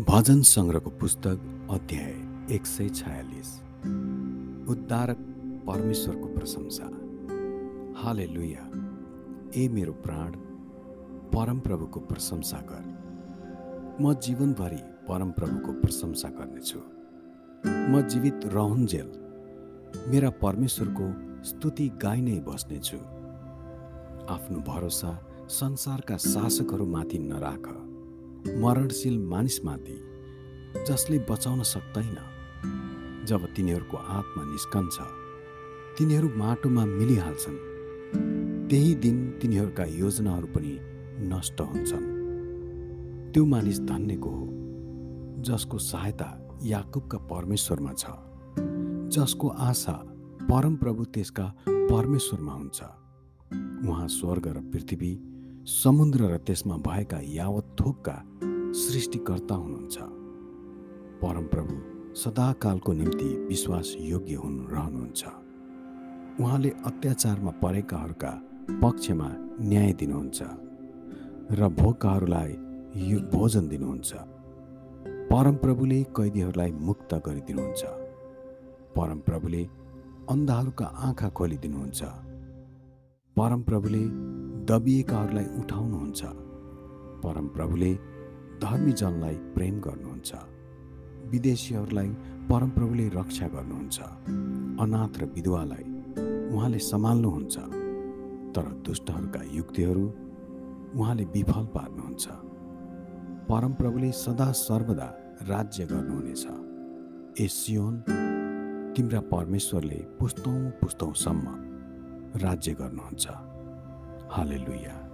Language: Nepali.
भजन सङ्ग्रहको पुस्तक अध्याय एक सय छयालिस। उद्धारक परमेश्वरको प्रशंसा। हाले लुया ए मेरो प्राण परमप्रभुको प्रशंसा गर। म जीवनभरि परमप्रभुको प्रशंसा गर्नेछु। म जीवित रहन्जेल मेरा परमेश्वरको स्तुति गाई नै बस्नेछु। आफ्नो भरोसा संसारका शासकहरूमाथि नराख। मरणशील मानिसमाथि जसले बचाउन सक्दैन जब तिनीहरूको आत्मा निस्कन्छ तिनीहरू माटोमा मिलिहाल्छन्। त्यही दिन तिनीहरूका योजनाहरू पनि नष्ट हुन्छन्। त्यो मानिस धन्यको हो जसको सहायता याकुबका परमेश्वरमा छ जसको आशा परमप्रभु त्यसका परमेश्वरमा हुन्छ। उहाँ स्वर्ग र पृथ्वी समुद्र र त्यसमा भएका यावत थोकका सृष्टिकर्ता हुनुहुन्छ। परमप्रभु सदाकालको निम्ति विश्वास योग्य हुनु रहनुहुन्छ। उहाँले अत्याचारमा परेकाहरूका पक्षमा न्याय दिनुहुन्छ र भोकाहरूलाई यो भोजन दिनुहुन्छ। परमप्रभुले कैदीहरूलाई मुक्त गरिदिनुहुन्छ। परमप्रभुले अन्धाहरूका आँखा खोलिदिनुहुन्छ। परमप्रभुले दबिएकाहरूलाई उठाउनुहुन्छ। परमप्रभुले धर्मी जनलाई प्रेम गर्नुहुन्छ। विदेशीहरूलाई परमप्रभुले रक्षा गर्नुहुन्छ। अनाथ र विधवालाई उहाँले सम्हाल्नुहुन्छ। तर दुष्टहरूका युक्तिहरू उहाँले विफल पार्नुहुन्छ। परमप्रभुले सदा सर्वदा राज्य गर्नुहुनेछ। ए सियोन तिम्रा परमेश्वरले पुस्तौँ पुस्तौँसम्म राज्य गर्नुहुन्छ। Hallelujah.